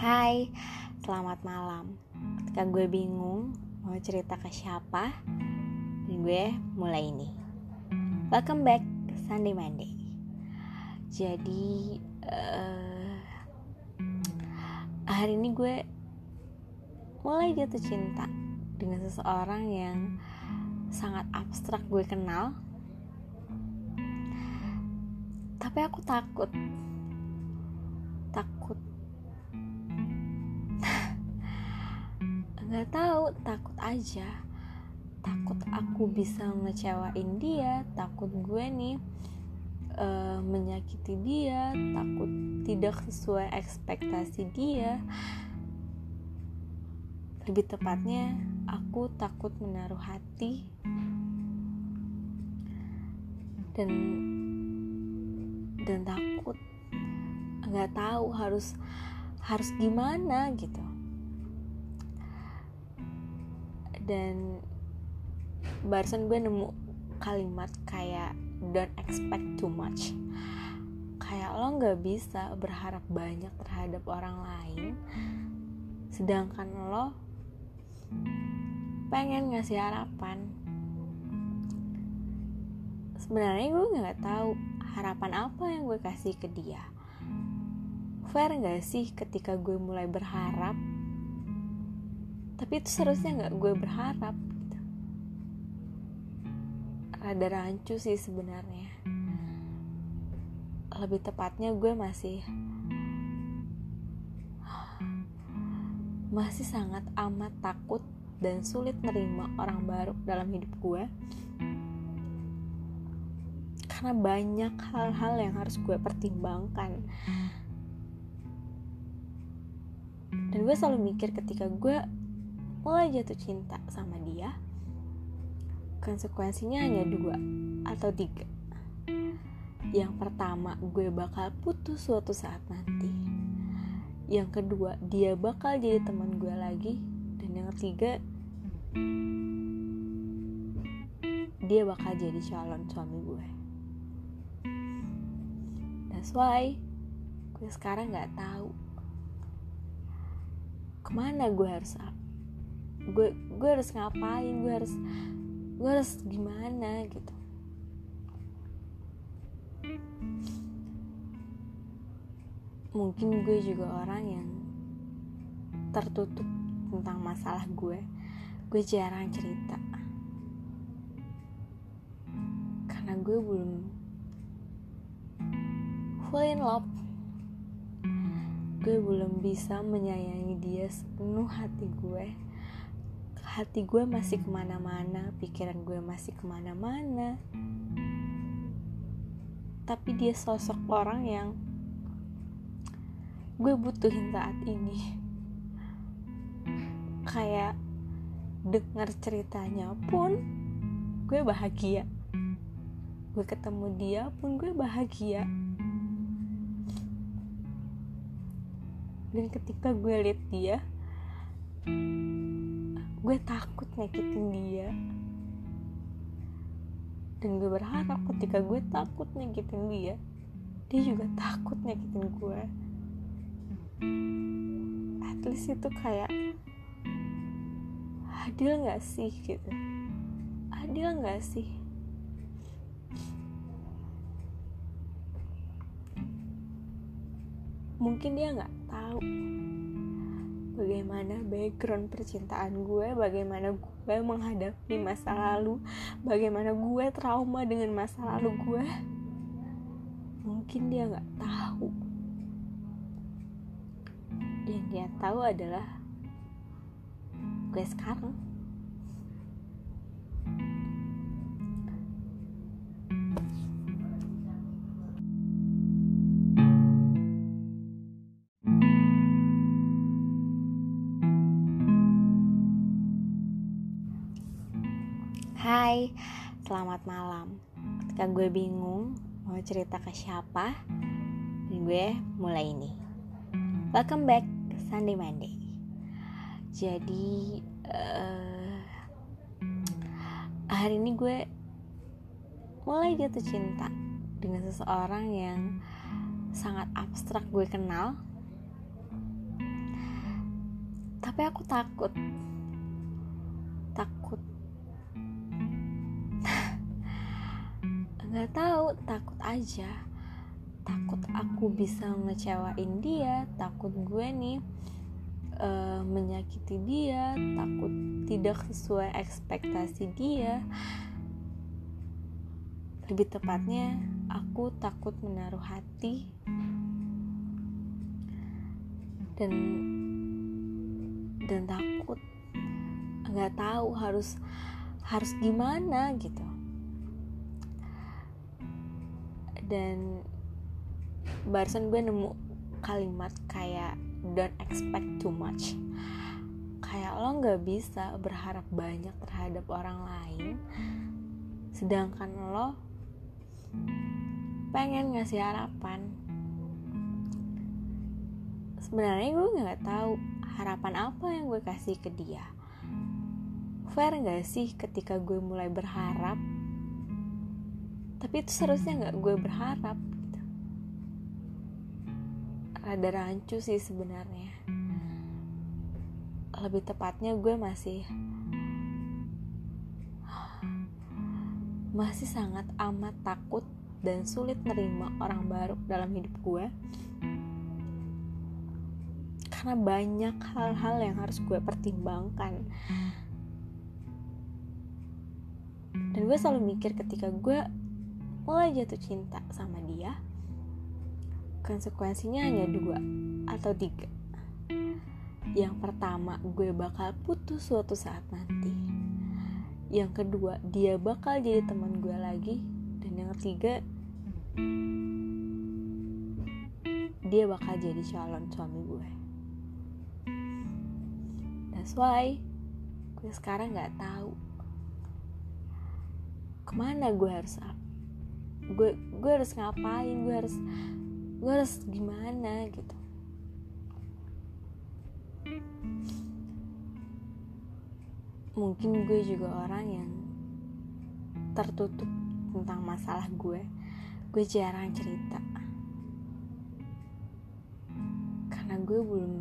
Hai, selamat malam. Ketika gue bingung mau cerita ke siapa, gue mulai ini. Welcome back ke Sunday Monday. Jadi uh, hari ini gue mulai jatuh cinta dengan seseorang yang sangat abstrak gue kenal. Tapi aku takut nggak tahu takut aja. Takut aku bisa ngecewain dia takut gue nih uh, menyakiti dia takut tidak sesuai ekspektasi dia. Lebih tepatnya aku takut menaruh hati. Dan dan takut. Nggak tahu harus harus gimana gitu dan barusan gue nemu kalimat kayak don't expect too much. Kayak lo nggak bisa berharap banyak terhadap orang lain sedangkan lo pengen ngasih harapan. Sebenarnya gue nggak tahu harapan apa yang gue kasih ke dia. Fair gak sih ketika gue mulai berharap tapi itu seharusnya nggak gue berharap gitu. rada rancu sih sebenarnya. Lebih tepatnya gue masih masih sangat amat takut dan sulit menerima orang baru dalam hidup gue. Karena banyak hal-hal yang harus gue pertimbangkan. Dan gue selalu mikir ketika gue mulai jatuh cinta sama dia konsekuensinya hanya dua atau tiga. Yang pertama gue bakal putus suatu saat nanti. Yang kedua dia bakal jadi teman gue lagi. Dan yang ketiga dia bakal jadi calon suami gue. That's why gue sekarang nggak tahu ke mana gue harus gue gue harus ngapain gue harus gue harus gimana gitu. Mungkin gue juga orang yang tertutup tentang masalah gue. Gue jarang cerita. Karena gue belum full in love. Gue belum bisa menyayangi dia sepenuh hati gue hati gue masih ke mana-mana pikiran gue masih ke mana-mana. Tapi dia sosok orang yang gue butuhin saat ini. Kayak dengar ceritanya pun gue bahagia. Gue ketemu dia pun gue bahagia. Dan ketika gue lihat dia gue takut nyakitin dia. Dan gue berharap ketika gue takut nyakitin dia dia juga takut nyakitin gue. At least itu kayak adil gak sih gitu? Adil gak sih? Mungkin dia nggak tahu bagaimana background percintaan gue, bagaimana gue menghadapi masa lalu, bagaimana gue trauma dengan masa lalu gue. Mungkin dia nggak tahu. Yang dia tahu adalah gue sekarang. Hai, selamat malam. Ketika gue bingung mau cerita ke siapa, dan gue mulai ini. Welcome back ke Sunday Monday. Jadi uh, hari ini gue mulai jatuh cinta dengan seseorang yang sangat abstrak gue kenal. tapi aku takut takut nggak tahu takut aja. Takut aku bisa ngecewain dia takut gue nih uh, menyakiti dia takut tidak sesuai ekspektasi dia. Lebih tepatnya aku takut menaruh hati. Dan dan takut. Nggak tahu harus harus gimana gitu dan barusan gue nemu kalimat kayak don't expect too much. Kayak lo nggak bisa berharap banyak terhadap orang lain sedangkan lo pengen ngasih harapan. Sebenarnya gue nggak tahu harapan apa yang gue kasih ke dia. Fair nggak sih ketika gue mulai berharap tapi itu seharusnya nggak gue berharap gitu. rada rancu sih sebenarnya. Lebih tepatnya gue masih masih sangat amat takut dan sulit menerima orang baru dalam hidup gue. Karena banyak hal-hal yang harus gue pertimbangkan. Dan gue selalu mikir ketika gue mulai jatuh cinta sama dia konsekuensinya hanya dua atau tiga. Yang pertama gue bakal putus suatu saat nanti. Yang kedua dia bakal jadi teman gue lagi. Dan yang ketiga dia bakal jadi calon suami gue. That's why gue sekarang nggak tahu ke mana gue harus gue gue harus ngapain? Gue harus gue harus gimana gitu. Mungkin gue juga orang yang tertutup tentang masalah gue gue jarang cerita. Karena gue belum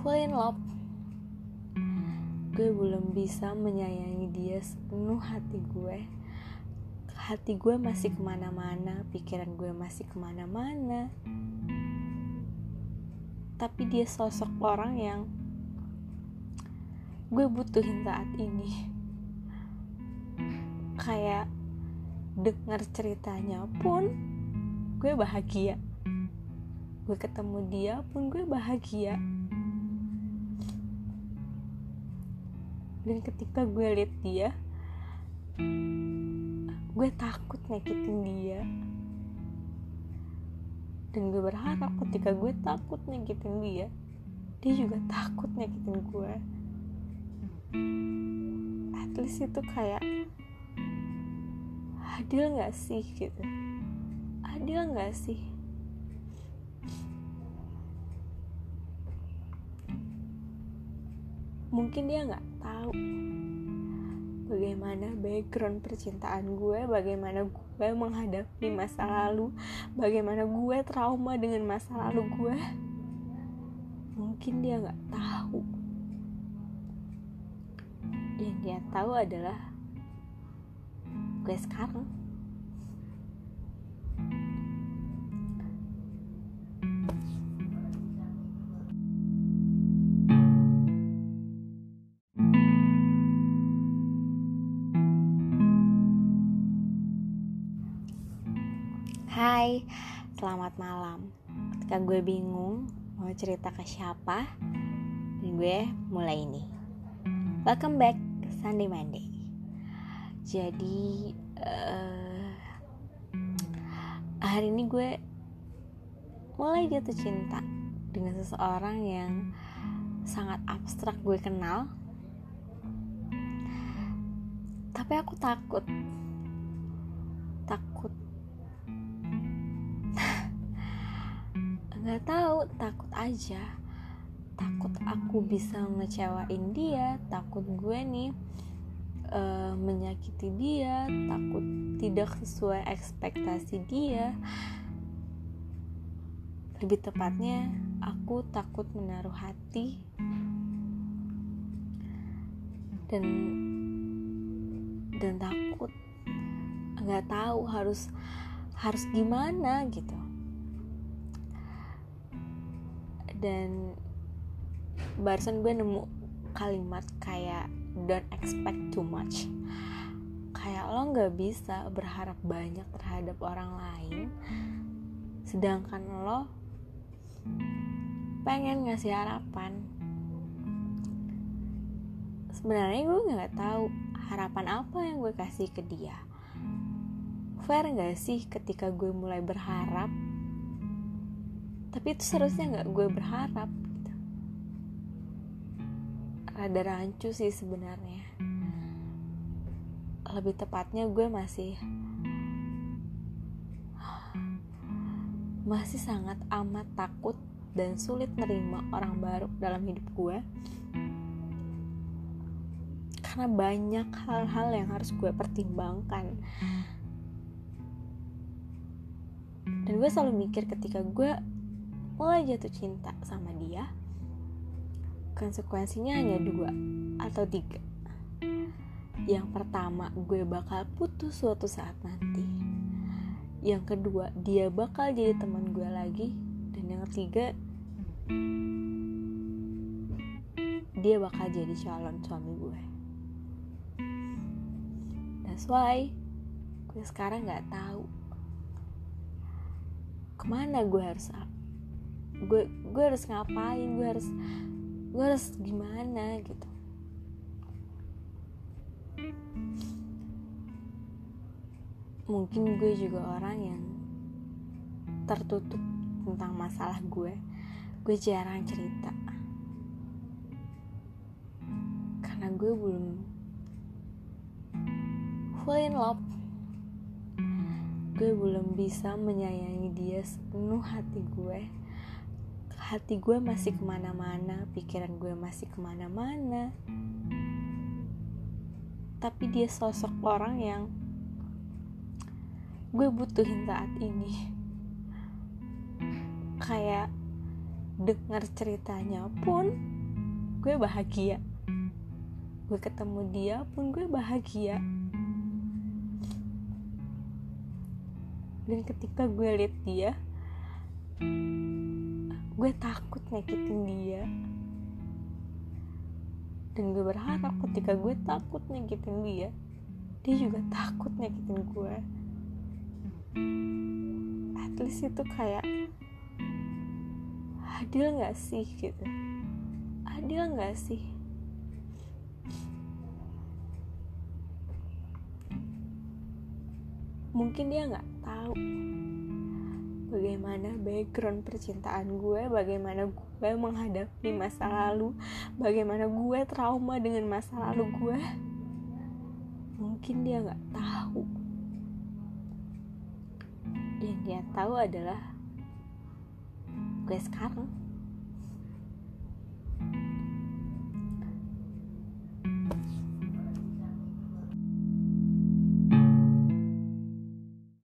full in love. Gue belum bisa menyayangi dia sepenuh hati gue hati gue masih ke mana-mana pikiran gue masih ke mana-mana. Tapi dia sosok orang yang gue butuhin saat ini. Kayak dengar ceritanya pun gue bahagia. Gue ketemu dia pun gue bahagia. Dan ketika gue lihat dia gue takut nyakitin dia. Dan gue berharap ketika gue takut nyakitin dia dia juga takut nyakitin gue. At least itu kayak adil gak sih gitu? Adil gak sih? Mungkin dia nggak tahu bagaimana background percintaan gue, bagaimana gue menghadapi masa lalu, bagaimana gue trauma dengan masa lalu gue. Mungkin dia nggak tahu. Dan dia tahu adalah gue sekarang. Hai, selamat malam. Ketika gue bingung mau cerita ke siapa, dan gue mulai ini. Welcome back Sunday Monday. Jadi uh, hari ini gue mulai jatuh cinta dengan seseorang yang sangat abstrak gue kenal. Tapi aku takut nggak tahu takut aja. Takut aku bisa ngecewain dia takut gue nih uh, menyakiti dia takut tidak sesuai ekspektasi dia. Lebih tepatnya aku takut menaruh hati. Dan dan takut. Nggak tahu harus harus gimana gitu dan barusan gue nemu kalimat kayak don't expect too much. Kayak lo nggak bisa berharap banyak terhadap orang lain sedangkan lo pengen ngasih harapan. Sebenarnya gue nggak tahu harapan apa yang gue kasih ke dia. Fair nggak sih ketika gue mulai berharap tapi itu seharusnya nggak gue berharap gitu. rada rancu sih sebenarnya. Lebih tepatnya gue masih masih sangat amat takut dan sulit nerima orang baru dalam hidup gue. Karena banyak hal-hal yang harus gue pertimbangkan. Dan gue selalu mikir ketika gue mulai jatuh cinta sama dia konsekuensinya hanya dua atau tiga. Yang pertama gue bakal putus suatu saat nanti. Yang kedua dia bakal jadi teman gue lagi. Dan yang ketiga dia bakal jadi calon suami gue. That's why gue sekarang nggak tahu ke mana gue harus gue gue harus ngapain? Gue harus gue harus gimana gitu. Mungkin gue juga orang yang tertutup tentang masalah gue. Gue jarang cerita. Karena gue belum full in love. Gue belum bisa menyayangi dia sepenuh hati gue hati gue masih ke mana-mana pikiran gue masih ke mana-mana. Tapi dia sosok orang yang gue butuhin saat ini. Kayak dengar ceritanya pun gue bahagia. Gue ketemu dia pun gue bahagia. Dan ketika gue lihat dia gue takut nyakitin dia. Dan gue berharap ketika gue takut nyakitin dia dia juga takut nyakitin gue. At least itu kayak adil gak sih gitu? Adil gak sih? Mungkin dia nggak tahu bagaimana background percintaan gue, bagaimana gue menghadapi masa lalu, bagaimana gue trauma dengan masa lalu gue. Mungkin dia nggak tahu. Yang dia tahu adalah gue sekarang.